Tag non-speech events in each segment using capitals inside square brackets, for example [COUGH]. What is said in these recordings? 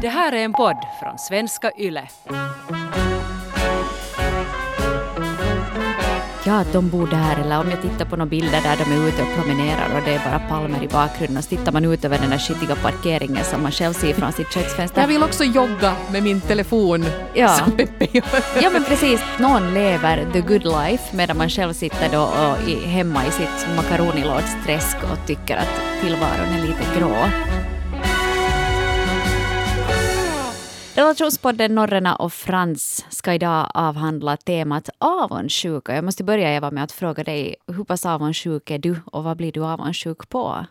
Det här är en podd från svenska YLE. Ja, att de bor där, eller om jag tittar på några bilder där de är ute och promenerar och det är bara palmer i bakgrunden och så tittar man ut över den där skitiga parkeringen som man själv ser från sitt köksfönster. Jag vill också jogga med min telefon. Ja. Som Peppe gör. Ja men precis, någon lever the good life medan man själv sitter då och hemma i sitt makaronilådsträsk och tycker att tillvaron är lite grå. Relationspodden Norrena och Frans ska idag avhandla temat avundsjuka. Jag måste börja Eva med att fråga dig, hur pass avundsjuk är du och vad blir du avundsjuk på?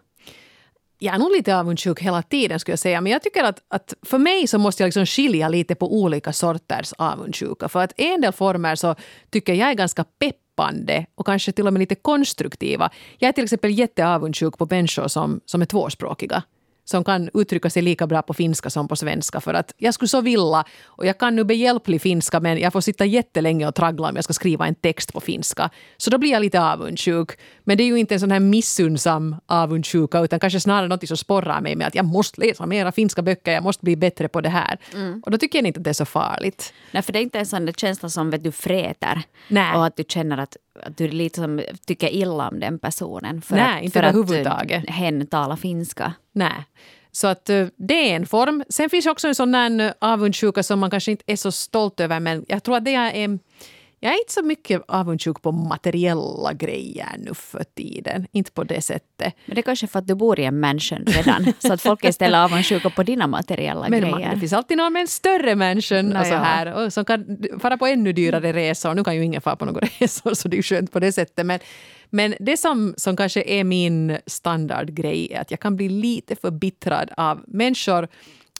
Jag är nog lite avundsjuk hela tiden skulle jag säga. Men jag tycker att, att för mig så måste jag liksom skilja lite på olika sorters avundsjuka. För att en del former så tycker jag är ganska peppande och kanske till och med lite konstruktiva. Jag är till exempel jätteavundsjuk på människor som, som är tvåspråkiga som kan uttrycka sig lika bra på finska som på svenska. För att jag skulle så vilja, och jag kan nu behjälplig finska men jag får sitta jättelänge och traggla om jag ska skriva en text på finska. Så då blir jag lite avundsjuk. Men det är ju inte en sån här missunnsam avundsjuka utan kanske snarare något som sporrar mig med att jag måste läsa mera finska böcker, jag måste bli bättre på det här. Och då tycker jag inte att det är så farligt. Nej, för det är inte en sån där känsla som vet du fräter Nej. och att du känner att, att du lite som tycker illa om den personen. För Nej, att, inte för att hen talar finska. Nej. Så att eh, det är en form. Sen finns också en sån där eh, avundsjuka som man kanske inte är så stolt över men jag tror att det är jag är inte så mycket avundsjuk på materiella grejer nu för tiden. Inte på det sättet. Men det är kanske för att du bor i en mansion redan. [LAUGHS] så att folk är istället avundsjuka på dina materiella Men grejer. det finns alltid någon med en större mansion och så ja. här, och som kan fara på ännu dyrare resor. Nu kan ju ingen fara på några [LAUGHS] resor så det är ju skönt på det sättet. Men, men det som, som kanske är min standardgrej är att jag kan bli lite förbittrad av människor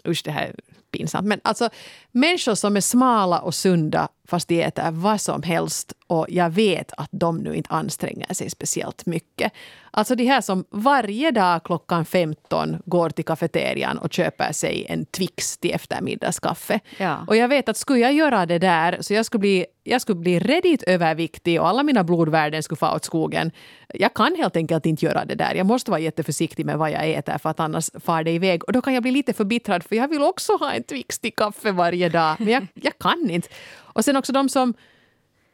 Usch, det här är pinsamt. Men alltså människor som är smala och sunda fast de äter vad som helst och jag vet att de nu inte anstränger sig speciellt mycket. Alltså de här som varje dag klockan 15 går till kafeterian och köper sig en Twix till eftermiddagskaffe. Ja. Och jag vet att skulle jag göra det där så jag skulle bli, jag skulle bli redigt överviktig och alla mina blodvärden skulle få åt skogen. Jag kan helt enkelt inte göra det där. Jag måste vara jätteförsiktig med vad jag äter för att annars far det iväg. Och då kan jag bli lite förbittrad för jag vill också ha en Twix till kaffe varje dag. Men jag, jag kan inte. Och sen också de som,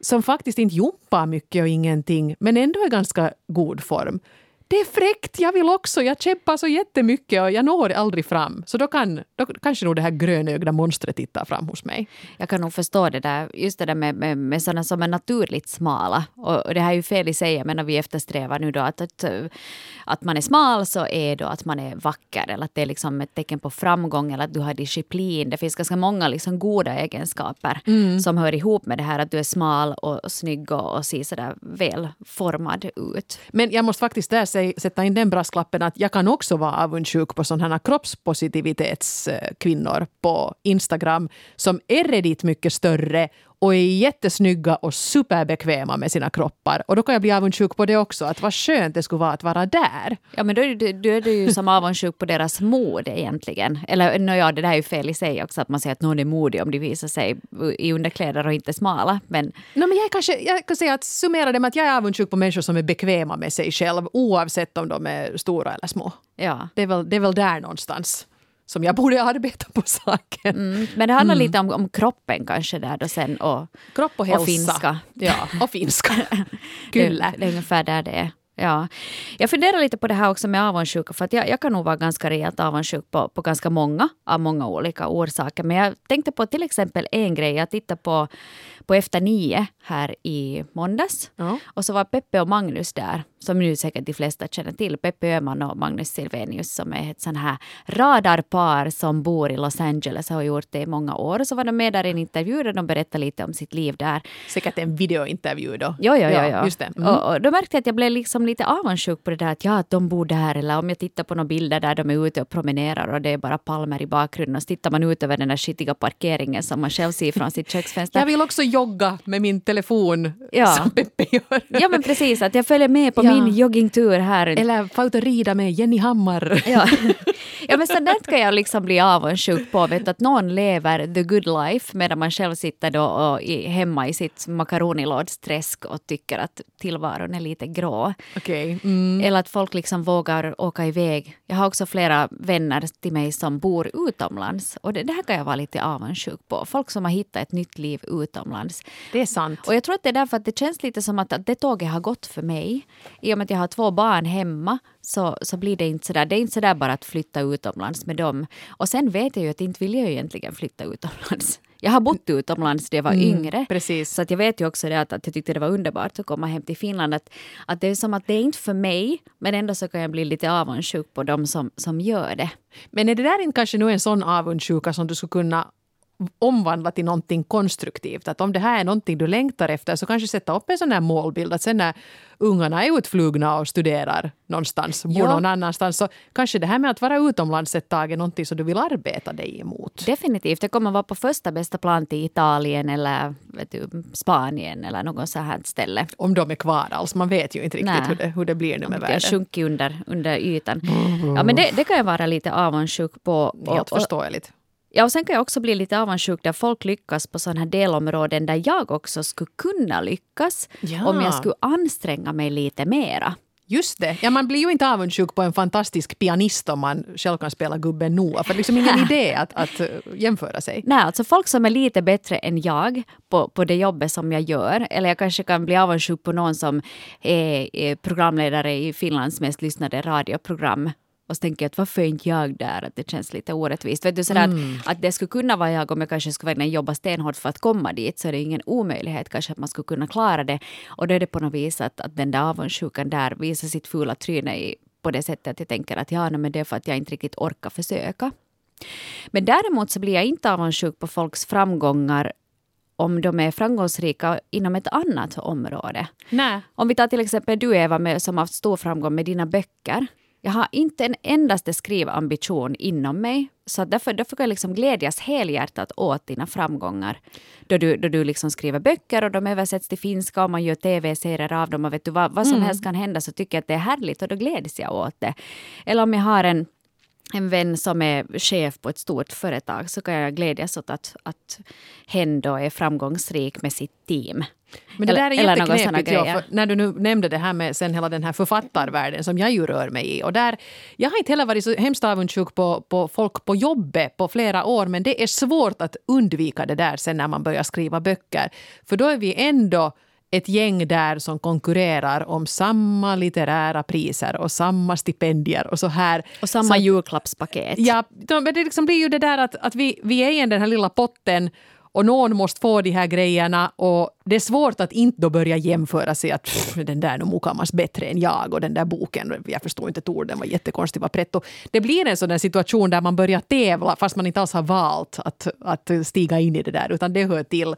som faktiskt inte jumpar mycket och ingenting men ändå är ganska god form. Det är fräckt, jag vill också. Jag kämpar så jättemycket och jag når aldrig fram. Så då, kan, då kanske nog det här grönögda monstret tittar fram hos mig. Jag kan nog förstå det där, just det där med, med, med sådana som är naturligt smala. Och, och det här är ju fel i sig, men vi eftersträvar nu då att, att, att man är smal så är då att man är vacker eller att det är liksom ett tecken på framgång eller att du har disciplin. Det finns ganska många liksom goda egenskaper som hör ihop med det här att du är smal och snygg och, och ser sådär välformad ut. Men jag måste faktiskt där säga, sätta in den brasklappen att jag kan också vara avundsjuk på sådana här kroppspositivitetskvinnor på Instagram som är redigt mycket större och är jättesnygga och superbekväma med sina kroppar. Och då kan jag bli avundsjuk på det också, att vad skönt det skulle vara att vara där. Ja men då är du, du är du ju som avundsjuk på deras mod egentligen. Eller ja, det där är ju fel i sig också att man säger att någon är modig om de visar sig i underkläder och inte smala. Men No, men jag, kanske, jag kan säga att summera det med att jag är avundsjuk på människor som är bekväma med sig själv oavsett om de är stora eller små. ja. Det är väl, det är väl där någonstans som jag borde arbeta på saken. Mm, men det handlar lite om, om kroppen kanske där då sen och, Kropp och hälsa. och finska. Ja, och finska. [LAUGHS] Det, det är ungefär där det är. Ja. Jag funderar lite på det här också med avundsjuka för att jag, jag kan nog vara ganska rejält avundsjuk på, på ganska många av många olika orsaker. Men jag tänkte på till exempel en grej. Jag tittade på, på Efter nio här i måndags. Ja. Och så var Peppe och Magnus där, som nu säkert de flesta känner till. Peppe Öhman och Magnus Silvenius som är ett sån här radarpar som bor i Los Angeles och har gjort det i många år. Och så var de med där i en intervju där de berättade lite om sitt liv där. Säkert en videointervju då. Jo, jo, jo, jo. Just det. Mm. Och, och då märkte jag att jag blev liksom lite avundsjuk på det där att ja, att de bor där eller om jag tittar på några bilder där de är ute och promenerar och det är bara palmer i bakgrunden och så tittar man ut över den där skitiga parkeringen som man själv ser från sitt köksfönster. Jag vill också jogga med min telefon Ja. som Peppe gör. Ja men precis, att jag följer med på Ja. min joggingtur här. Eller få ut och rida med Jenny Hammar. Ja. [LAUGHS] ja men sådant kan jag liksom bli avundsjuk på. Vet, att någon lever the good life medan man själv sitter då och i, hemma i sitt makaronilådsträsk och tycker att tillvaron är lite grå. Okej. Mm. Eller att folk liksom vågar åka iväg. Jag har också flera vänner till mig som bor utomlands. Och det, det här kan jag vara lite avundsjuk på. Folk som har hittat ett nytt liv utomlands. Det är sant. Och jag tror att det är därför att det känns lite som att, att det tåget har gått för mig. I och med att jag har två barn hemma så, så blir det inte sådär. Det är inte sådär bara att flytta utomlands med dem. Och sen vet jag ju att inte vill jag egentligen flytta utomlands. Jag har bott utomlands när jag var Mm, yngre. precis. Så att jag vet ju också det att, att jag tyckte det var underbart att komma hem till Finland. Att, att det är som att det är inte för mig, men ändå så kan jag bli lite avundsjuk på dem som, som gör det. Men är det där inte kanske nu en sån avundsjuka som du skulle kunna omvandla till någonting konstruktivt? Att om det här är någonting du längtar efter så kanske sätta upp en sån här målbild att sen när ungarna är utflugna och studerar någonstans, bor Ja. någon annanstans så kanske det här med att vara utomlands ett tag är någonting som du vill arbeta dig emot. Definitivt. Det kommer vara på första bästa plan till Italien eller du, Spanien eller något så här ställe. Om de är kvar alls. Man vet ju inte riktigt hur det, hur det blir nu med Om det har världen. sjunkit under, under ytan. Ja, men det, det kan jag vara lite avundsjuk på. Helt förståeligt. Ja, och sen kan jag också bli lite avundsjuk där folk lyckas på sådana här delområden där jag också skulle kunna lyckas Ja. om jag skulle anstränga mig lite mera. Just det. Ja, man blir ju inte avundsjuk på en fantastisk pianist om man själv kan spela gubben Noah. För det är liksom ingen [LAUGHS] idé att, att uh, jämföra sig. Nej, alltså folk som är lite bättre än jag på, på det jobbet som jag gör. Eller jag kanske kan bli avundsjuk på någon som är, är programledare i Finlands mest lyssnade radioprogram. Och så tänker jag att varför är inte jag där? Att det känns lite orättvist. Vet du, sådär att, att det skulle kunna vara jag om jag kanske skulle verkligen jobba stenhårt för att komma dit så är det ingen omöjlighet kanske att man skulle kunna klara det. Och då är det på något vis att, att den där avundsjukan där visar sitt fula tryne i, på det sättet att jag tänker att ja, men det är för att jag inte riktigt orkar försöka. Men däremot så blir jag inte avundsjuk på folks framgångar om de är framgångsrika inom ett annat område. Nej. Om vi tar till exempel du Eva med, som har haft stor framgång med dina böcker. Jag har inte en endaste skrivambition inom mig. Så därför, därför kan jag liksom glädjas helhjärtat åt dina framgångar. Då du, då du liksom skriver böcker och de översätts till finska och man gör tv-serier av dem. Och vet du, vad, vad som helst kan hända så tycker jag att det är härligt och då gläds jag åt det. Eller om jag har en en vän som är chef på ett stort företag så kan jag glädjas åt att, att hen då är framgångsrik med sitt team. Men det Eller- där är jätteknepigt. Ja, när du nu nämnde det här med sen hela den här författarvärlden som jag ju rör mig i. Och där, jag har inte heller varit så hemskt avundsjuk på, på folk på jobbet på flera år men det är svårt att undvika det där sen när man börjar skriva böcker. För då är vi ändå ett gäng där som konkurrerar om samma litterära priser och samma stipendier och så här. Och samma Så- julklappspaket. Ja, men det liksom blir ju det där att, att vi, vi är i den här lilla potten och någon måste få de här grejerna och det är svårt att inte då börja jämföra sig att pff, den där är nog mukamas bättre än jag och den där boken, jag förstår inte ett ord, den var jättekonstig, var pretto. Det blir en sån där situation där man börjar tävla fast man inte alls har valt att, att stiga in i det där utan det hör till.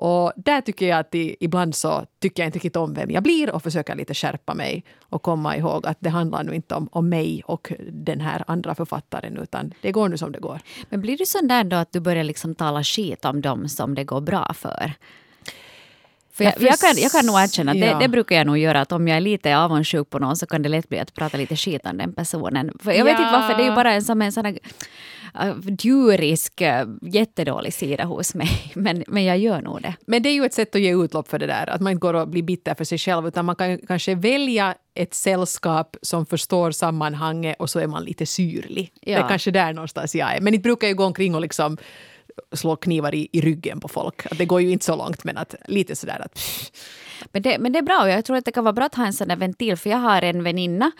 Och där tycker jag att i, ibland så tycker jag inte riktigt om vem jag blir och försöker lite skärpa mig och komma ihåg att det handlar nu inte om, om mig och den här andra författaren utan det går nu som det går. Men blir du sån där då att du börjar liksom tala skit om dem som det går bra för? För jag, Ja, jag, kan, jag kan nog erkänna att ja. det, det brukar jag nog göra. Att om jag är lite avundsjuk på någon så kan det lätt bli att prata lite skit om den personen. För jag vet Ja. inte varför, det är ju bara en, som en sån här djurisk, äh, jättedålig sida hos mig. [LAUGHS] Men, men jag gör nog det. Men det är ju ett sätt att ge utlopp för det där. Att man inte går och blir bitter för sig själv utan man kan kanske välja ett sällskap som förstår sammanhanget och så är man lite syrlig. Ja. Det är kanske där någonstans jag är. Men inte brukar jag gå omkring och liksom slå knivar i, i ryggen på folk. Att det går ju inte så långt men att lite sådär att pff, Men det, men det är bra och jag tror att det kan vara bra att ha en sån där ventil. För jag har en väninna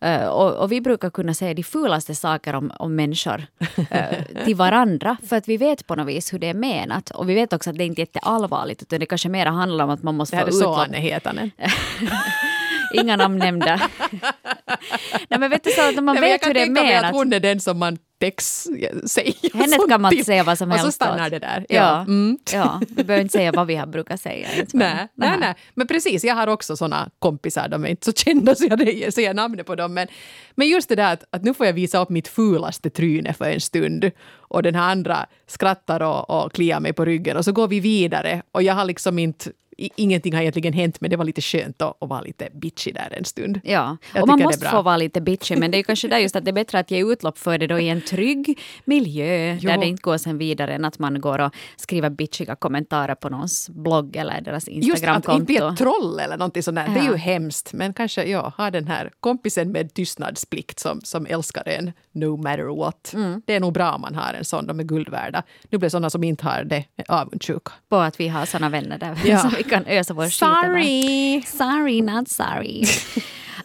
eh, och, och vi brukar kunna säga de fulaste saker om, om människor eh, till varandra. För att vi vet på något vis hur det är menat. Och vi vet också att det inte är jätteallvarligt. Utan det kanske mer handlar om att man måste det här få är så utlopp. Anne Hietanen. [LAUGHS] Inga namn nämnda. [LAUGHS] Nej men vet du så att man Nej, jag vet kan hur det är tänka mig att menat. hon är den som man text säger Henne kan man till. säga vad som Och så helst stannar åt. det där. Ja, Mm. ja, vi behöver inte säga vad vi har brukat säga. [LAUGHS] Nej, nej, nej. Men precis, jag har också såna kompisar, de är inte så kända så jag säger namnet på dem. Men, men just det där att, att nu får jag visa upp mitt fulaste tryne för en stund och den här andra skrattar och, och kliar mig på ryggen och så går vi vidare och jag har liksom inte ingenting har egentligen hänt men det var lite skönt att, att vara lite bitchy där en stund. Ja, Jag och man måste få vara lite bitchy, men det är kanske där just att det är bättre att ge utlopp för det då i en trygg miljö Jo. där det inte går sen vidare än att man går och skriver bitchiga kommentarer på någons blogg eller deras Just att inte Instagramkonto. bli ett troll eller någonting sånt där, det är Ja. ju hemskt. Men kanske ja, ha den här kompisen med tystnadsplikt som, som älskar en no matter what. Mm. Det är nog bra om man har en sån, de är guld värda. Nu blir sådana som inte har det avundsjuka. på att vi har såna vänner där Ja. [LAUGHS] som vi kan ösa vår skit över. Sorry! Sorry, not sorry. [LAUGHS]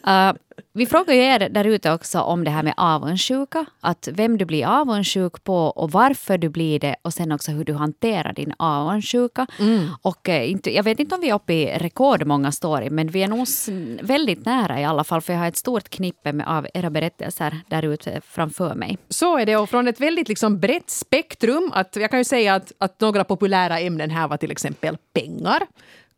Uh, vi frågar ju er där ute också om det här med avundsjuka. Att vem du blir avundsjuk på och varför du blir det och sen också hur du hanterar din avundsjuka. Och eh, inte, jag vet inte om vi är uppe i rekordmånga story men vi är nog väldigt nära i alla fall för jag har ett stort knippe med, av era berättelser där ute framför mig. Så är det och från ett väldigt liksom brett spektrum. Att jag kan ju säga att, att några populära ämnen här var till exempel pengar,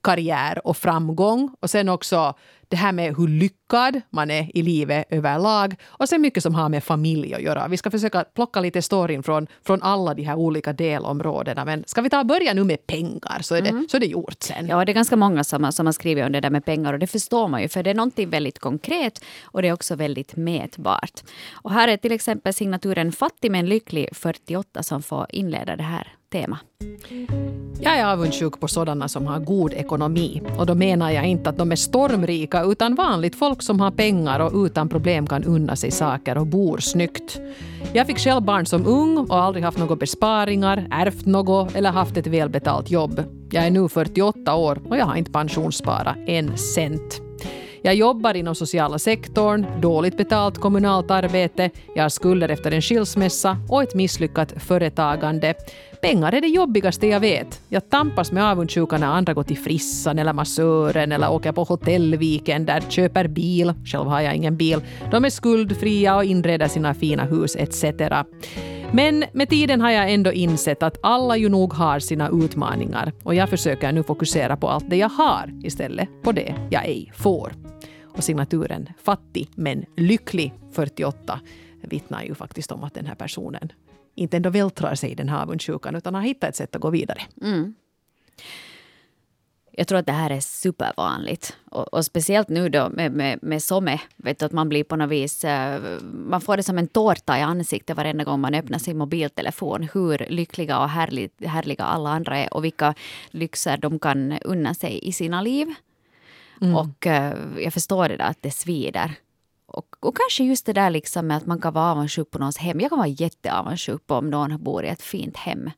karriär och framgång. Och sen också det här med hur lyckad man är i livet överlag. Och sen mycket som har med familj att göra. Vi ska försöka plocka lite storyn från, från alla de här olika delområdena. Men ska vi ta börja nu med pengar så är det, så är det gjort sen. Ja, det är ganska många som, som har skrivit om det där med pengar och det förstår man ju för det är någonting väldigt konkret och det är också väldigt mätbart. Och här är till exempel signaturen Fattig men lycklig 48 som får inleda det här tema. Jag är avundsjuk på sådana som har god ekonomi. Och då menar jag inte att de är stormrika utan vanligt folk som har pengar och utan problem kan unna sig saker och bor snyggt. Jag fick själv barn som ung och aldrig haft några besparingar, ärvt något eller haft ett välbetalt jobb. Jag är nu 48 år och jag har inte pensionssparat en cent. Jag jobbar inom sociala sektorn, dåligt betalt kommunalt arbete, jag har skulder efter en skilsmässa och ett misslyckat företagande. Pengar är det jobbigaste jag vet. Jag tampas med avundsjuka när andra går till frissan eller massören eller åker på hotellweekender, köper bil, själv har jag ingen bil, de är skuldfria och inreder sina fina hus etc. Men med tiden har jag ändå insett att alla ju nog har sina utmaningar och jag försöker nu fokusera på allt det jag har istället på det jag ej får. Och signaturen Fattig men lycklig 48 vittnar ju faktiskt om att den här personen inte ändå vältrar sig i den här avundsjukan utan har hittat ett sätt att gå vidare. Mm. Jag tror att det här är supervanligt. Och, och speciellt nu då med, med, med SOME. Vet du, att man blir på något vis... eh, man får det som en tårta i ansiktet varenda gång man öppnar sin mobiltelefon. Hur lyckliga och härligt, härliga alla andra är och vilka lyxer de kan unna sig i sina liv. Och eh, jag förstår det där att det svider. Och, och kanske just det där liksom med att man kan vara avundsjuk på någons hem. Jag kan vara jätteavundsjuk på om någon bor i ett fint hem.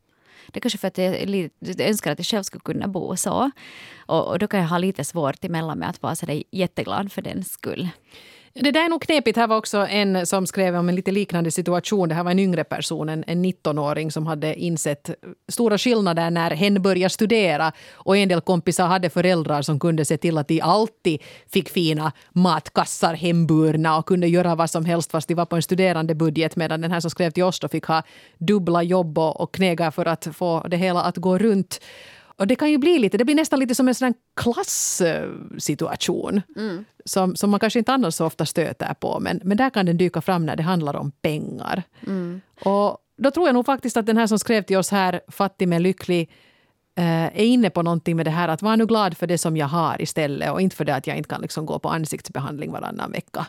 Det är kanske för att jag jag önskar att jag själv skulle kunna bo så. Och, och då kan jag ha lite svårt emellan med att vara så där jätteglad för den skull. Det där är nog knepigt. Här var också en som skrev om en lite liknande situation. Det här var en yngre person, en, en 19-åring som hade insett stora skillnader när hen började studera. Och en del kompisar hade föräldrar som kunde se till att de alltid fick fina matkassar hemburna och kunde göra vad som helst fast de var på en studerande budget medan den här som skrev till oss då fick ha dubbla jobb och, och knega för att få det hela att gå runt. Och det kan ju bli lite, det blir nästan lite som en sån klassituation. Som, som man kanske inte annars så ofta stöter på. Men, men där kan den dyka fram när det handlar om pengar. Och då tror jag nog faktiskt att den här som skrev till oss här, fattig men lycklig, eh, är inne på någonting med det här att vara nu glad för det som jag har istället och inte för det att jag inte kan liksom gå på ansiktsbehandling varannan vecka.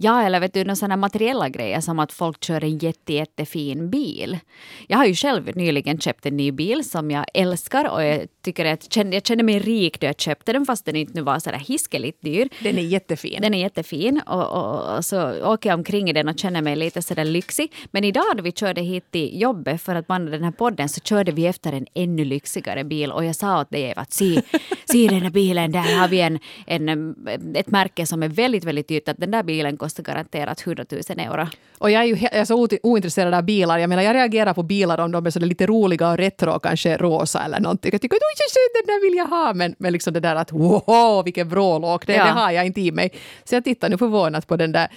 Ja, eller vet du, några sådana materiella grejer som att folk kör en jätte, jättefin bil. Jag har ju själv nyligen köpt en ny bil som jag älskar och jag tycker att jag kände, mig rik då jag köpte den fast den inte nu var sådär hiskeligt dyr. Den är jättefin. Den är jättefin och, och, och så åker jag omkring i den och känner mig lite sådär lyxig. Men idag då vi körde hit till jobbet för att banda den här podden så körde vi efter en ännu lyxigare bil och jag sa åt dig att se, se den här bilen, där har vi en, en, ett märke som är väldigt, väldigt dyrt. Att den där bilen kostar garanterat 100 000 euro. Och jag är ju jag är så ointresserad av bilar. Jag menar, jag reagerar på bilar om de är så lite roliga och retro, kanske rosa eller någonting. Jag tycker att oj den där vill jag ha. Men, men liksom det där att wow, vilken vrålåk, det, Ja. det har jag inte i mig. Så jag tittar nu förvånat på den där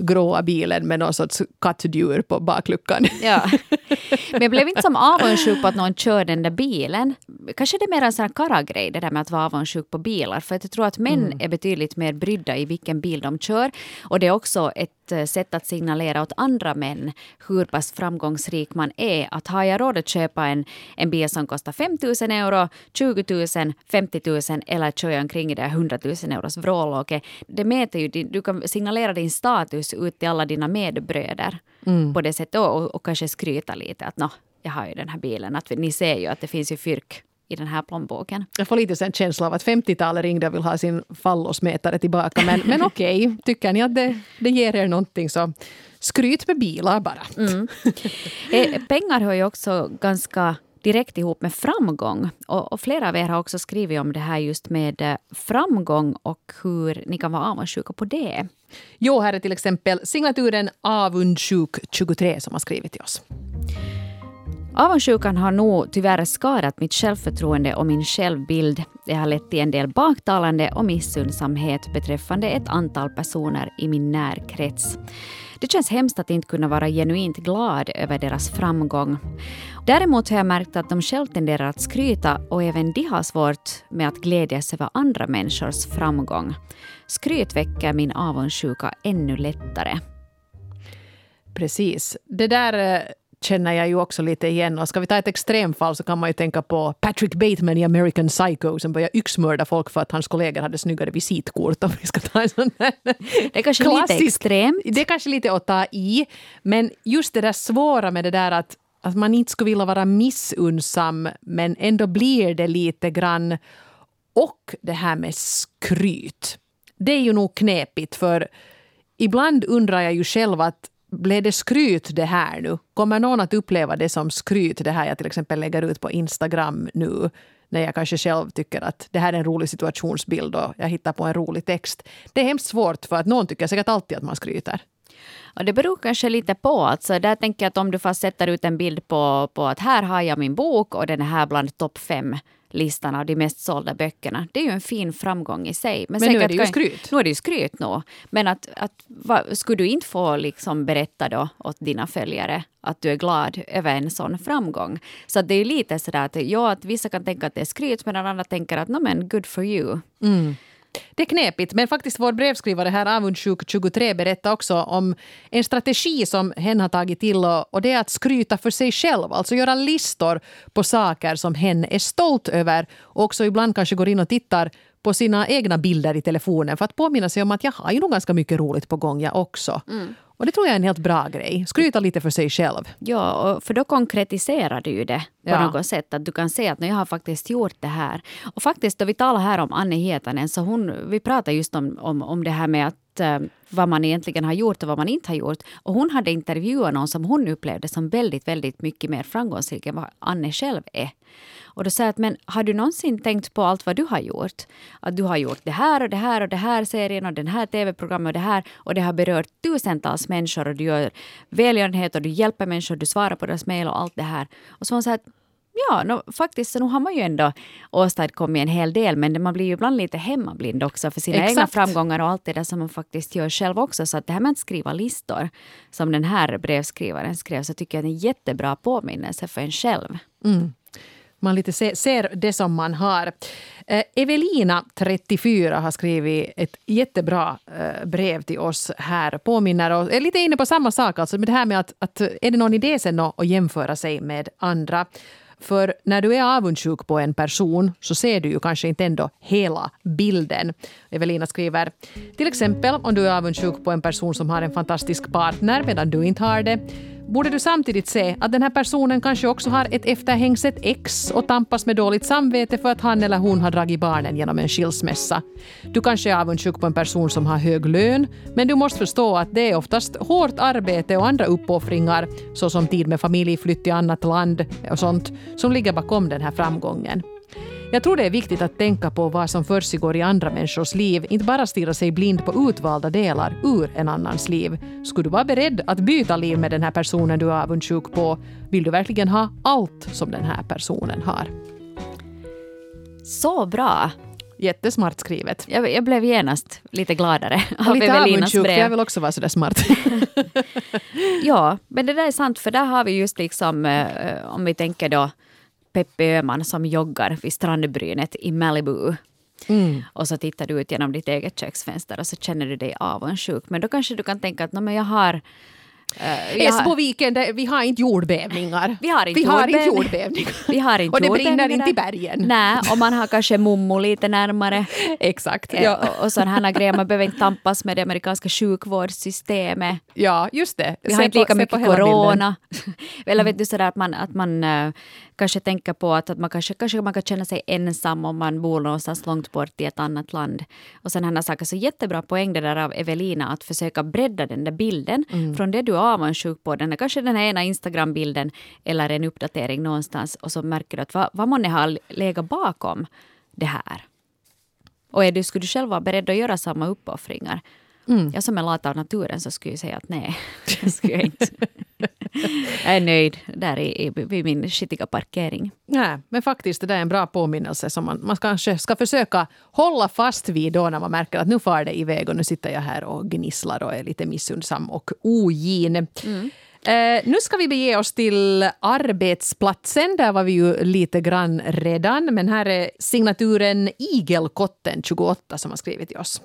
gråa bilen med någon sorts kattdjur på bakluckan. Ja. [LAUGHS] Men jag blev inte som avundsjuk på att någon kör den där bilen. Kanske det är mer en sån här karagrej det där med att vara avundsjuk på bilar. För jag tror att män mm. är betydligt mer brydda i vilken bil de kör. Och det är också ett eh, sätt att signalera åt andra män hur pass framgångsrik man är. Att har jag råd att köpa en, en bil som kostar 5 000 euro, 20 000, 50 000 eller kör jag omkring i det 100 000 euros vrålåke. Det mäter ju, du kan signalera din status ut till alla dina medbröder mm. på det sättet och, och kanske skryta lite att nå, jag har ju den här bilen. Att ni ser ju att det finns ju fyrk i den här plånboken. Jag får lite en känsla av att 50-talet ringde och vill ha sin fallosmätare tillbaka. Men, men [LAUGHS] okej, okay. tycker ni att det, det ger er någonting så skryt med bilar bara. Mm. [LAUGHS] Eh, pengar hör ju också ganska direkt ihop med framgång. Och, och, flera av er har också skrivit om det här just med eh, framgång och hur ni kan vara avundsjuka på det. Jo, här är till exempel signaturen avundsjuk23 som har skrivit till oss. Avundsjukan har nog tyvärr skadat mitt självförtroende och min självbild. Det har lett till en del baktalande och missundsamhet beträffande ett antal personer i min närkrets. Det känns hemskt att inte kunna vara genuint glad över deras framgång. Däremot har jag märkt att de själv tenderar att skryta och även de har svårt med att glädjas över andra människors framgång. Skryt väcker min avundsjuka ännu lättare. Precis. Det där eh, känner jag ju också lite igen. Och ska vi ta ett extremfall så kan man ju tänka på Patrick Bateman i American Psycho som började yxmörda folk för att hans kollegor hade snyggare visitkort. Om vi ska ta en sån det är kanske klassisk, lite extremt. Det är kanske lite att ta i. Men just det där svåra med det där att, att man inte skulle vilja vara missunnsam men ändå blir det lite grann. Och det här med skryt. Det är ju nog knepigt för ibland undrar jag ju själv att blev det skryt det här nu? Kommer någon att uppleva det som skryt det här jag till exempel lägger ut på Instagram nu? När jag kanske själv tycker att det här är en rolig situationsbild och jag hittar på en rolig text. Det är hemskt svårt för att någon tycker säkert alltid att man skryter. Och det beror kanske lite på. Alltså, där tänker jag att om du fast sätter ut en bild på, på att här har jag min bok och den är här bland topp fem listan av de mest sålda böckerna. Det är ju en fin framgång i sig. Men, Men nu är det ju skryt. Nu är det ju skryt nog. Men att, att, vad, skulle du inte få liksom berätta då åt dina följare att du är glad över en sån framgång? Så det är lite sådär att, ja, att vissa kan tänka att det är skryt medan andra tänker att no, men good for you. Mm. Det är knepigt, men faktiskt vår brevskrivare här, Avundsjuk23, berättar också om en strategi som hen har tagit till och, och det är att skryta för sig själv. Alltså göra listor på saker som hen är stolt över och också ibland kanske går in och tittar på sina egna bilder i telefonen för att påminna sig om att jag har ju nog ganska mycket roligt på gång jag också. Mm. Och det tror jag är en helt bra grej. Skryta lite för sig själv. Ja, för då konkretiserar du ju det på ja. något sätt. Att du kan se att jag har faktiskt gjort det här. Och faktiskt, då vi talar här om Anne Hietanen, så hon, vi pratar just om, om, om det här med att uh, vad man egentligen har gjort och vad man inte har gjort. Och hon hade intervjuat någon som hon upplevde som väldigt, väldigt mycket mer framgångsrik än vad Anne själv är. Och då sa jag att men har du någonsin tänkt på allt vad du har gjort? Att du har gjort det här och det här och det här serien och den här tv-programmet och det här och det har berört tusentals människor och du gör välgörenhet och du hjälper människor, du svarar på deras mejl och allt det här. Och så hon sa, att Ja, no, faktiskt så nu har man ju ändå åstadkommit en hel del men man blir ju ibland lite hemmablind också för sina Exakt. egna framgångar och allt det där som man faktiskt gör själv också. Så att det här med att skriva listor, som den här brevskrivaren skrev, så tycker jag är en jättebra påminnelse för en själv. Mm man lite se, ser det som man har. Eh, Evelina, 34, har skrivit ett jättebra eh, brev till oss här. Påminner och är lite inne på samma sak, alltså med det här med att, att är det någon idé sen att jämföra sig med andra? För när du är avundsjuk på en person så ser du ju kanske inte ändå hela bilden. Evelina skriver till exempel om du är avundsjuk på en person som har en fantastisk partner medan du inte har det borde du samtidigt se att den här personen kanske också har ett efterhängset ex och tampas med dåligt samvete för att han eller hon har dragit barnen genom en skilsmässa. Du kanske är avundsjuk på en person som har hög lön, men du måste förstå att det är oftast hårt arbete och andra uppoffringar, såsom tid med familj, flytt till annat land och sånt, som ligger bakom den här framgången. Jag tror det är viktigt att tänka på vad som försiggår i andra människors liv, inte bara stirra sig blind på utvalda delar ur en annans liv. Skulle du vara beredd att byta liv med den här personen du är avundsjuk på? Vill du verkligen ha allt som den här personen har? Så bra! Jättesmart skrivet. Jag, jag blev genast lite gladare Och av lite Evelinas brev. jag vill också vara sådär smart. [LAUGHS] Ja, men det där är sant, för där har vi just liksom, eh, om vi tänker då Peppe Öhman som joggar vid strandbrynet i Malibu. Mm. Och så tittar du ut genom ditt eget köksfönster och så känner du dig avundsjuk. Men då kanske du kan tänka att "Nå, men jag har... eh, jag har- Esboviken, där- vi har inte jordbävningar. Vi har inte vi har inte jordbävning. jordbävningar. [LAUGHS] Vi har inte Och det brinner jordbävningar. inte i bergen. Nej, och man har kanske mommo lite närmare. [LAUGHS] Exakt. Ja. Ja. Och, och sådana grejer. Man behöver inte tampas med det amerikanska sjukvårdssystemet. ja, just det. Vi har Se inte på- lika mycket på bilden. corona. [LAUGHS] Eller vet du sådär att man, att man eh, kanske tänker på att, att man kanske, kanske man kan känna sig ensam om man bor någonstans långt bort i ett annat land. Och sen här saker. Så jättebra poäng det där av Evelina att försöka bredda den där bilden Mm. från det du är avundsjuk på. Den är kanske den här ena Instagram-bilden eller en uppdatering någonstans och så märker du att vad, vad månne har legat bakom det här. Och är du, skulle du själv vara beredd att göra samma uppoffringar? Mm. Jag som är lat av naturen så skulle jag säga att nej, det skulle jag inte. jag är nöjd där i, i, vid min skitiga parkering. Nej, men faktiskt det där är en bra påminnelse som man, man kanske ska försöka hålla fast vid då när man märker att nu far det iväg och nu sitter jag här och gnisslar och är lite missundsam och ogin. Eh, nu ska vi bege oss till arbetsplatsen. Där var vi ju lite grann redan. Men här är signaturen Igelkotten 28 som har skrivit till oss.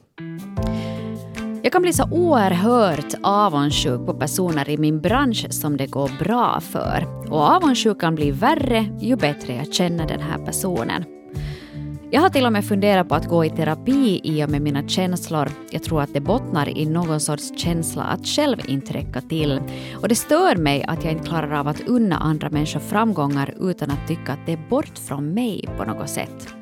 Jag kan bli så oerhört avundsjuk på personer i min bransch som det går bra för. Och avundsjukan blir värre ju bättre jag känner den här personen. Jag har till och med funderat på att gå i terapi i och med mina känslor. Jag tror att det bottnar i någon sorts känsla att själv inte räcka till. Och det stör mig att jag inte klarar av att unna andra människor framgångar utan att tycka att det är bort från mig på något sätt.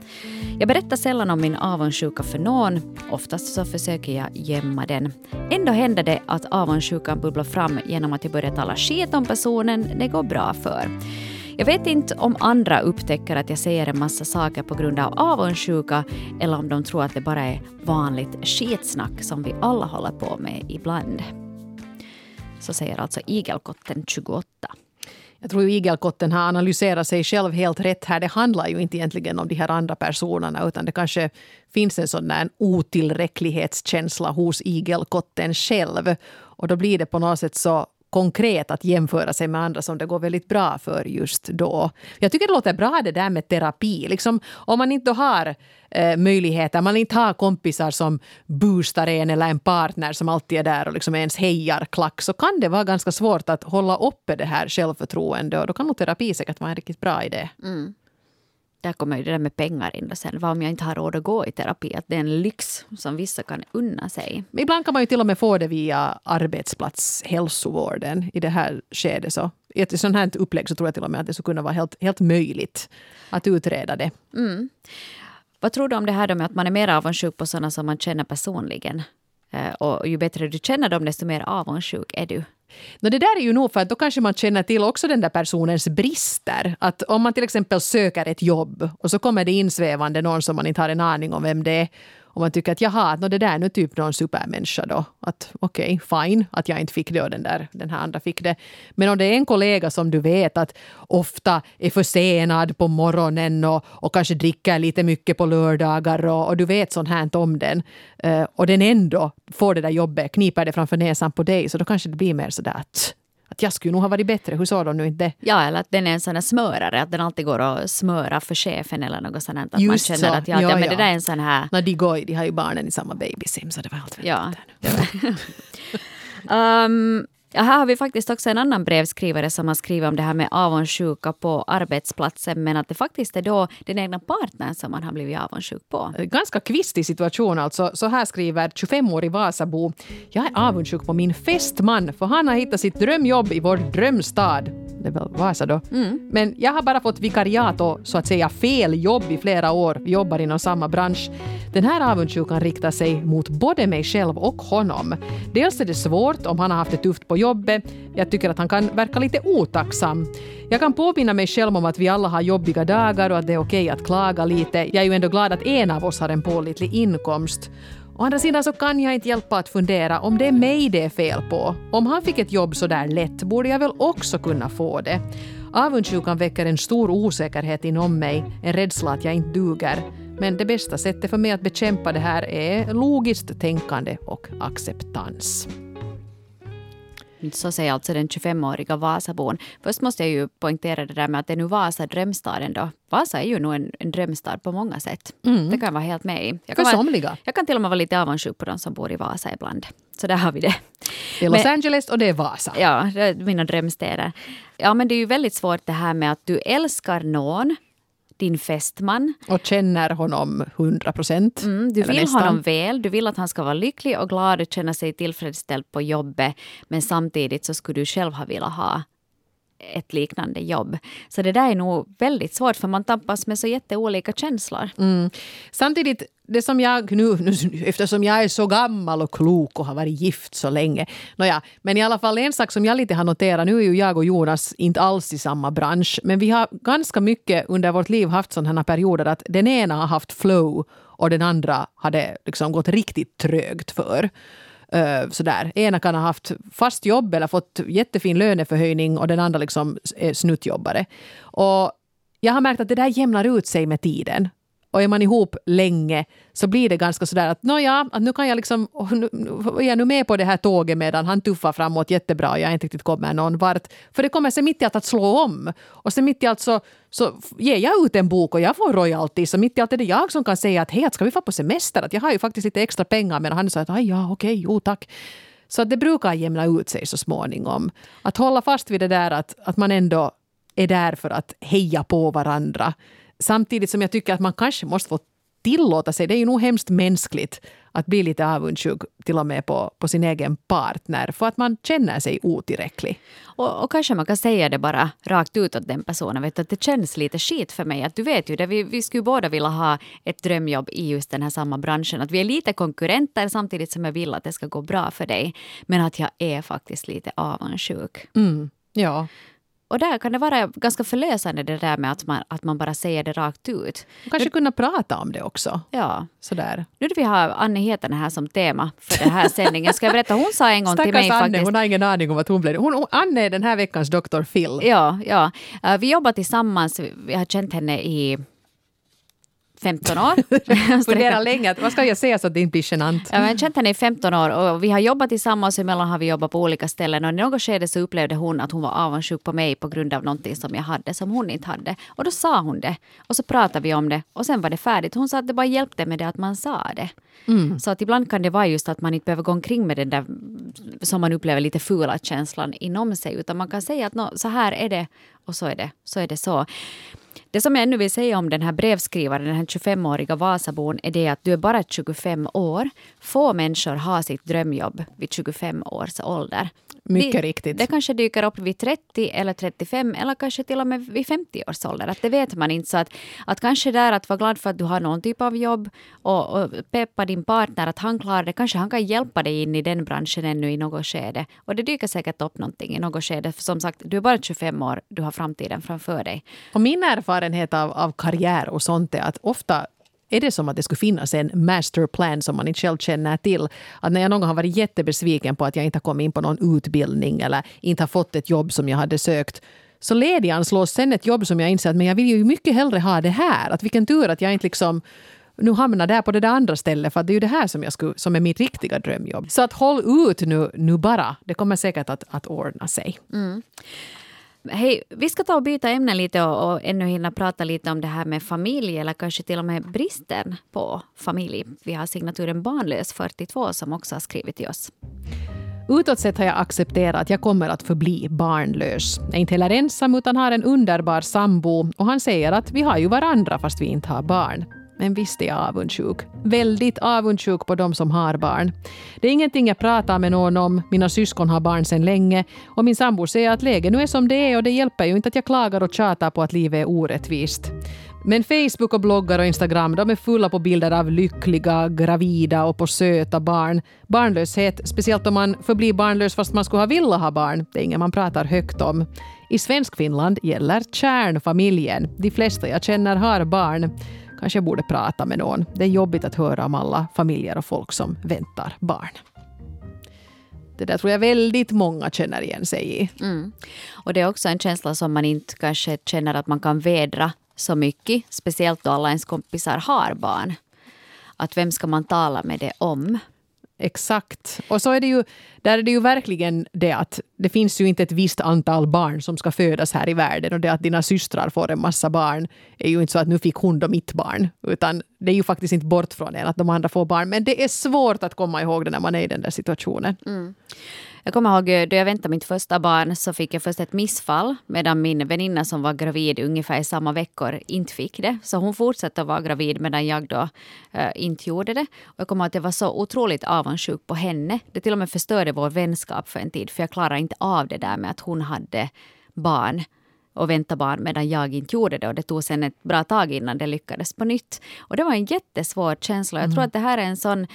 Jag berättar sällan om min avundsjuka för någon. Oftast så försöker jag gömma den. Ändå händer det att avundsjukan bubblar fram genom att jag börjar tala skit om personen det går bra för. Jag vet inte om andra upptäcker att jag säger en massa saker på grund av avundsjuka eller om de tror att det bara är vanligt skitsnack som vi alla håller på med ibland. Så säger alltså igelkotten 28. Jag tror ju igelkotten har analyserat sig själv helt rätt här. Det handlar ju inte egentligen om de här andra personerna utan det kanske finns en sån där otillräcklighetskänsla hos igelkotten själv. Och då blir det på något sätt så konkret att jämföra sig med andra som det går väldigt bra för just då. Jag tycker det låter bra det där med terapi. Liksom, om man inte har eh, möjligheter, man inte har kompisar som boostar en eller en partner som alltid är där och liksom ens hejar klack så kan det vara ganska svårt att hålla uppe det här självförtroendet och då kan nog terapi säkert vara en riktigt bra idé. Mm. Där kommer ju det där med pengar in och sen vad om jag inte har råd att gå i terapi? Att det är en lyx som vissa kan unna sig. Men Ibland kan man ju till och med få det via arbetsplatshälsovården i det här skedet. Så I ett sånt här upplägg så tror jag till och med att det skulle kunna vara helt, helt möjligt att utreda det. Vad tror du om det här då med att man är mer avundsjuk på sådana som man känner personligen? Eh, Och ju bättre du känner dem, desto mer avundsjuk är du. No, det där är ju nog för att då kanske man känner till också den där personens brister. Att om man till exempel söker ett jobb och så kommer det insvävande någon som man inte har en aning om vem det är och man tycker att jaha, no, det där är nu typ någon supermänniska då. Att okej, okay, fine att jag inte fick det och den, där, den här andra fick det. Men om det är en kollega som du vet att ofta är försenad på morgonen och, och kanske dricker lite mycket på lördagar och, och du vet sånt här om den eh, och den ändå får det där jobbet, kniper det framför näsan på dig så då kanske det blir mer sådär att att jag skulle nog ha varit bättre. Hur sa de nu inte? Ja, eller att den är en sån här smörare, att den alltid går och smöra för chefen eller något sånt. Att man Just känner så. att ja, Ja, ja, men det där är en sån här... När de går, de har ju barnen i samma babysim så det var allt Ja. um, [LAUGHS] [LAUGHS] ja, här har vi faktiskt också en annan brevskrivare som har skrivit om det här med avundsjuka på arbetsplatsen men att det faktiskt är då den egna partnern som man har blivit avundsjuk på. Ganska kvistig situation alltså. Så här skriver 25-årig Vasabo. Jag är avundsjuk på min fästman för han har hittat sitt drömjobb i vår drömstad. Det är väl Vasa då. Men jag har bara fått vikariat och så att säga fel jobb i flera år. Vi jobbar inom samma bransch. Den här avundsjukan riktar sig mot både mig själv och honom. Dels är det svårt om han har haft det tufft på jobbet. Jag tycker att han kan verka lite otacksam. Jag kan påminna mig själv om att vi alla har jobbiga dagar och att det är okej att klaga lite. Jag är ju ändå glad att en av oss har en pålitlig inkomst. Å andra sidan så kan jag inte hjälpa att fundera om det är mig det är fel på. Om han fick ett jobb så där lätt borde jag väl också kunna få det. Avundsjukan väcker en stor osäkerhet inom mig, en rädsla att jag inte duger. Men det bästa sättet för mig att bekämpa det här är logiskt tänkande och acceptans. Så säger alltså den 25-åriga Vasabon. Först måste jag ju poängtera det där med att det är nu Vasa drömstaden då. Vasa är ju nog en, en drömstad på många sätt. Mm. Det kan jag vara helt med i. Jag För kan, vara, somliga. jag kan till och med vara lite avundsjuk på de som bor i Vasa ibland. Så där har vi det. Det är Los Men- Angeles och det är Vasa. Ja, det är mina drömstäder. Ja, men det är ju väldigt svårt det här med att du älskar någon, din fästman. Och känner honom 100 procent. Mm, du vill nästan. honom väl, du vill att han ska vara lycklig och glad och känna sig tillfredsställd på jobbet. Men samtidigt så skulle du själv ha velat ha ett liknande jobb. Så det där är nog väldigt svårt för man tampas med så jätteolika känslor. Mm. Samtidigt, det som jag nu, nu, eftersom jag är så gammal och klok och har varit gift så länge. Nåja, men i alla fall en sak som jag lite har noterat, nu är ju jag och Jonas inte alls i samma bransch, men vi har ganska mycket under vårt liv haft sådana perioder att den ena har haft flow och den andra hade liksom gått riktigt trögt för. Uh, sådär. Ena kan ha haft fast jobb eller fått jättefin löneförhöjning och den andra liksom är snuttjobbare. Och jag har märkt att det där jämnar ut sig med tiden. Och är man ihop länge så blir det ganska sådär att nåja, att nu kan jag liksom, nu, är jag nu med på det här tåget medan han tuffar framåt jättebra och jag inte riktigt kommer någon vart. För det kommer sen mitt i allt att slå om. Och sen mitt i allt så, så ger jag ut en bok och jag får royalties och mitt i allt är det jag som kan säga att hej, ska vi få på semester? Att jag har ju faktiskt lite extra pengar men han säger att ja, okej, jo tack. Så att det brukar jämna ut sig så småningom. Att hålla fast vid det där att, att man ändå är där för att heja på varandra. Samtidigt som jag tycker att man kanske måste få tillåta sig, det är ju nog hemskt mänskligt att bli lite avundsjuk till och med på, på sin egen partner för att man känner sig otillräcklig. Och, och kanske man kan säga det bara rakt ut åt den personen. Vet du, att det känns lite skit för mig. Att du vet ju det, vi, vi skulle båda vilja ha ett drömjobb i just den här samma branschen. Att vi är lite konkurrenter samtidigt som jag vill att det ska gå bra för dig. Men att jag är faktiskt lite avundsjuk. Mm. Ja, Och där kan det vara ganska förlösande det där med att man, att man bara säger det rakt ut. kanske kunna prata om det också. Ja. Sådär. Nu när vi har Anne Hietanen här som tema för den här sändningen ska jag berätta. Hon sa en gång till mig Anne, faktiskt. hon har ingen aning om att hon blev hon, Anne är den här veckans Dr. Phil. Ja, ja. Eh, Vi jobbar tillsammans. Vi har känt henne i 15 år. [LAUGHS] Fundera [LAUGHS] länge, vad ska jag säga så att det inte blir genant? Ja, jag har känt henne i 15 år och vi har jobbat tillsammans. Emellan har vi jobbat på olika ställen. Och i något skede så upplevde hon att hon var avundsjuk på mig på grund av någonting som jag hade som hon inte hade. Och då sa hon det. Och så pratade vi om det. Och sen var det färdigt. Hon sa att det bara hjälpte med det att man sa det. Så att ibland kan det vara just att man inte behöver gå omkring med den där som man upplever lite fula känslan inom sig. Utan man kan säga att "Nå, så här är det och så är det. Så är det så. Det som jag ännu vill säga om den här brevskrivaren, den här 25-åriga Vasabon, är det att du är bara 25 år. Få människor har sitt drömjobb vid 25 års ålder. Mycket det, riktigt. Det kanske dyker upp vid 30 eller 35 eller kanske till och med vid 50 års ålder. Att det vet man inte. Så att, att kanske där att vara glad för att du har någon typ av jobb och, och peppa din partner att han klarar det. Kanske han kan hjälpa dig in i den branschen ännu i något skede. Och det dyker säkert upp någonting i något skede. För som sagt, du är bara 25 år, du har framtiden framför dig. Och min erfarenhet av, av karriär och sånt är att ofta är det som att det skulle finnas en masterplan som man inte själv känner till. Att när jag någon gång har varit jättebesviken på att jag inte har kommit in på någon utbildning eller inte har fått ett jobb som jag hade sökt så lediganslås sen ett jobb som jag inser att men jag vill ju mycket hellre ha det här. Att vilken tur att jag inte liksom nu hamnar där på det där andra stället för att det är ju det här som, jag skulle, som är mitt riktiga drömjobb. Så att håll ut nu, nu bara. Det kommer säkert att, att ordna sig. Mm. Hej, vi ska ta och byta ämne lite och, och ännu hinna prata lite om det här med familj eller kanske till och med bristen på familj. Vi har signaturen Barnlös 42 som också har skrivit till oss. Utåt sett har jag accepterat att jag kommer att förbli barnlös. Jag är inte heller ensam utan har en underbar sambo och han säger att vi har ju varandra fast vi inte har barn. Men visst är jag avundsjuk. Väldigt avundsjuk på de som har barn. Det är ingenting jag pratar med någon om. Mina syskon har barn sedan länge och min sambo säger att läget nu är som det är och det hjälper ju inte att jag klagar och tjatar på att livet är orättvist. Men Facebook och bloggar och Instagram de är fulla på bilder av lyckliga, gravida och på söta barn. Barnlöshet, speciellt om man förblir barnlös fast man skulle ha velat ha barn, det är inget man pratar högt om. I Svenskfinland gäller kärnfamiljen. De flesta jag känner har barn. Kanske jag borde prata med någon. Det är jobbigt att höra om alla familjer och folk som väntar barn. Det där tror jag väldigt många känner igen sig i. Mm. Och det är också en känsla som man inte kanske känner att man kan vädra så mycket, speciellt då alla ens kompisar har barn. Att vem ska man tala med det om? Exakt. Och så är det ju, där är det ju verkligen det att det finns ju inte ett visst antal barn som ska födas här i världen och det att dina systrar får en massa barn är ju inte så att nu fick hon då mitt barn, utan det är ju faktiskt inte bort från en att de andra får barn. Men det är svårt att komma ihåg det när man är i den där situationen. Mm. Jag kommer ihåg eh, då jag väntade mitt första barn så fick jag först ett missfall medan min väninna som var gravid ungefär i samma veckor inte fick det. Så hon fortsatte att vara gravid medan jag då äh, inte gjorde det. Och jag kommer ihåg att jag var så otroligt avundsjuk på henne. Det till och med förstörde vår vänskap för en tid för jag klarade inte av det där med att hon hade barn och vänta barn medan jag inte gjorde det. Och det tog sen ett bra tag innan det lyckades på nytt. Och det var en jättesvår känsla. Jag mm. tror att det här är en sån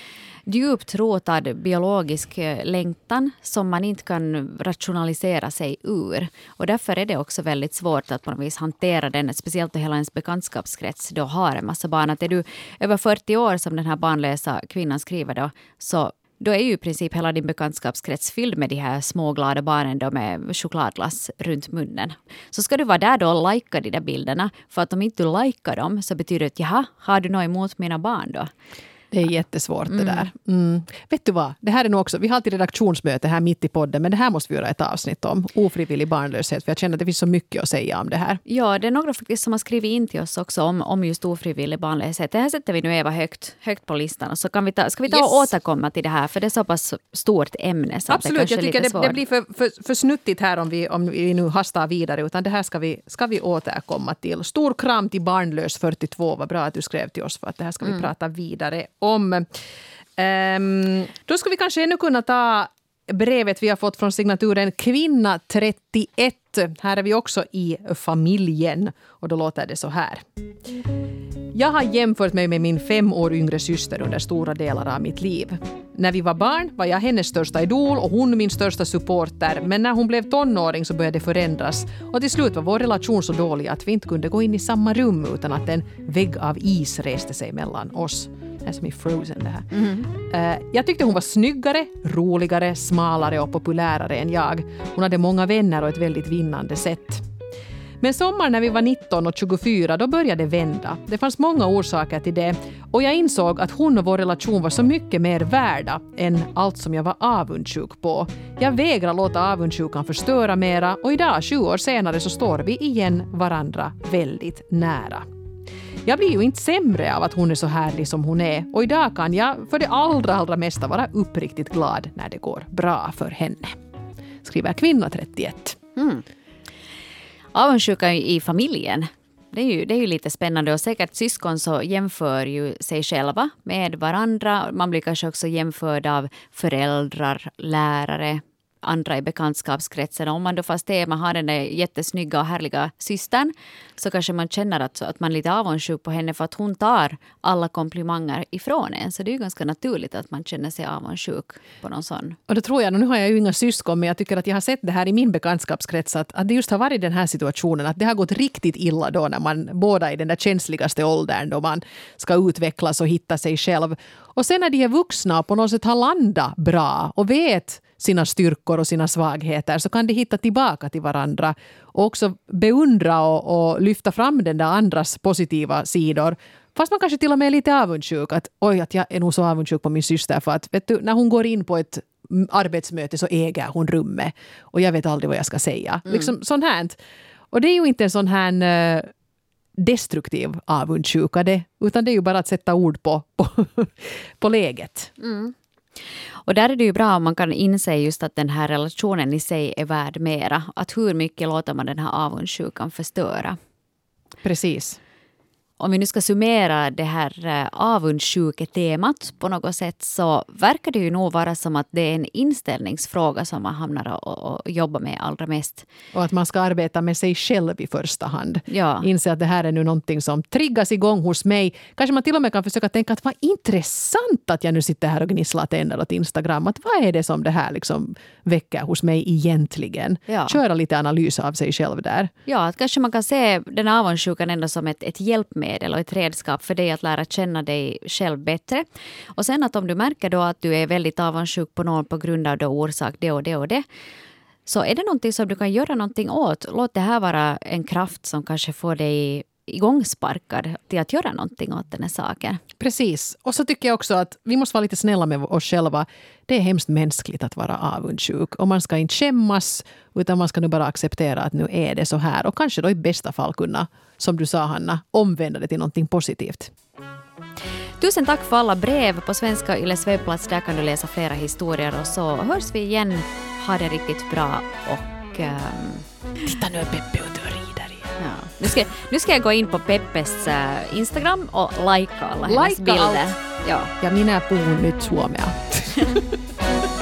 djupt rotad biologisk eh, längtan som man inte kan rationalisera sig ur. Och därför är det också väldigt svårt att på något vis hantera den, speciellt då hela ens bekantskapskrets då har en massa barn. Att är du över 40 år som den här barnlösa kvinnan skriver då, så då är ju i princip hela din bekantskapskrets fylld med de här små glada barnen då med chokladglass runt munnen. Så ska du vara där då och lajka de där bilderna, för att om inte du lajkar dem så betyder det att jaha, har du något emot mina barn då? Det är jättesvårt mm. det där. Mm. Vet du vad? Det här är nog också, vi har alltid redaktionsmöte här mitt i podden, men det här måste vi göra ett avsnitt om. Ofrivillig barnlöshet, för jag känner att det finns så mycket att säga om det här. Ja, det är några faktiskt som har skrivit in till oss också om, om just ofrivillig barnlöshet. Det här sätter vi nu Eva högt, högt på listan. Och så kan vi ta, ska vi ta yes. och återkomma till det här, för det är så pass stort ämne. Så Absolut, jag tycker det, det, blir för, för, för snuttigt här om vi, om vi nu hastar vidare, utan det här ska vi, ska vi återkomma till. Stor kram till Barnlös 42, vad bra att du skrev till oss, för att det här ska vi mm. prata vidare om. Um, då ska vi kanske ännu kunna ta brevet vi har fått från signaturen Kvinna 31. Här är vi också i familjen. Och då låter det så här. Jag har jämfört mig med min fem år yngre syster under stora delar av mitt liv. När vi var barn var jag hennes största idol och hon min största supporter. Men när hon blev tonåring så började det förändras. Och till slut var vår relation så dålig att vi inte kunde gå in i samma rum utan att en vägg av is reste sig mellan oss. Är som i Frozen det här. Mm. Jag tyckte hon var snyggare, roligare, smalare och populärare än jag. Hon hade många vänner och ett väldigt vinnande sätt. Men sommaren när vi var 19 och 24 då började det vända. Det fanns många orsaker till det och jag insåg att hon och vår relation var så mycket mer värda än allt som jag var avundsjuk på. Jag vägrar låta avundsjukan förstöra mera och idag, sju år senare, så står vi igen varandra väldigt nära. Jag blir ju inte sämre av att hon är så härlig som hon är och idag kan jag för det allra, allra mesta vara uppriktigt glad när det går bra för henne. Skriver kvinna 31. Mm. Avundsjuka i familjen. Det är, ju, det är ju lite spännande och säkert syskon så jämför ju sig själva med varandra. Man blir kanske också jämförd av föräldrar, lärare, andra i bekantskapskretsen. Om man då fast är, man har den där jättesnygga och härliga systern så kanske man känner att, att man är lite avundsjuk på henne för att hon tar alla komplimanger ifrån en. Så det är ju ganska naturligt att man känner sig avundsjuk på någon sån. Och det tror jag, nu har jag ju inga syskon men jag tycker att jag har sett det här i min bekantskapskrets att, att det just har varit den här situationen att det har gått riktigt illa då när man båda är i den där känsligaste åldern då man ska utvecklas och hitta sig själv. Och sen när de är vuxna och på något sätt har landat bra och vet sina styrkor och sina svagheter så kan de hitta tillbaka till varandra och också beundra och, och lyfta fram den där andras positiva sidor. Fast man kanske till och med är lite avundsjuk. Att, Oj, att jag är nog så avundsjuk på min syster för att vet du, när hon går in på ett arbetsmöte så äger hon rummet och jag vet aldrig vad jag ska säga. Mm. Liksom sånt här. Och det är ju inte en sån här uh, destruktiv avundsjuka det, utan det är ju bara att sätta ord på, på, [LAUGHS] på läget. Mm. Och där är det ju bra om man kan inse just att den här relationen i sig är värd mera. Att hur mycket låter man den här avundsjukan förstöra? Precis om vi nu ska summera det här eh, avundsjuketemat på något sätt så verkar det ju nog vara som att det är en inställningsfråga som man hamnar och, och jobbar med allra mest. Och att man ska arbeta med sig själv i första hand. Ja. Inse att det här är nu någonting som triggas igång hos mig. Kanske man till och med kan försöka tänka att vad intressant att jag nu sitter här och gnisslar tänder åt Instagram. Att vad är det som det här liksom väcker hos mig egentligen? Ja. Köra lite analys av sig själv där. Ja, att kanske man kan se den avundsjukan ändå som ett, ett hjälpmedel hjälpmedel och ett redskap för dig att lära känna dig själv bättre. Och sen att om du märker då att du är väldigt avundsjuk på någon på grund av då orsak det och det och det så är det någonting som du kan göra någonting åt. Låt det här vara en kraft som kanske får dig igångsparkad till att göra någonting åt den här saken. Precis. Och så tycker jag också att vi måste vara lite snälla med oss själva. Det är hemskt mänskligt att vara avundsjuk. Och man ska inte skämmas, utan man ska nu bara acceptera att nu är det så här. Och kanske då i bästa fall kunna, som du sa Hanna, omvända det till någonting positivt. Tusen tack för alla brev. På Svenska Yles webbplats där kan du läsa flera historier och så hörs vi igen. Ha det riktigt bra och... Um, Titta nu är Peppe ute och igen. Ja. Nu, ska, nu ska jag gå in på Peppes uh, Instagram och likea alla hennes bilder. allt. Ja. Ja minä puhun nyt suomea. [LAUGHS]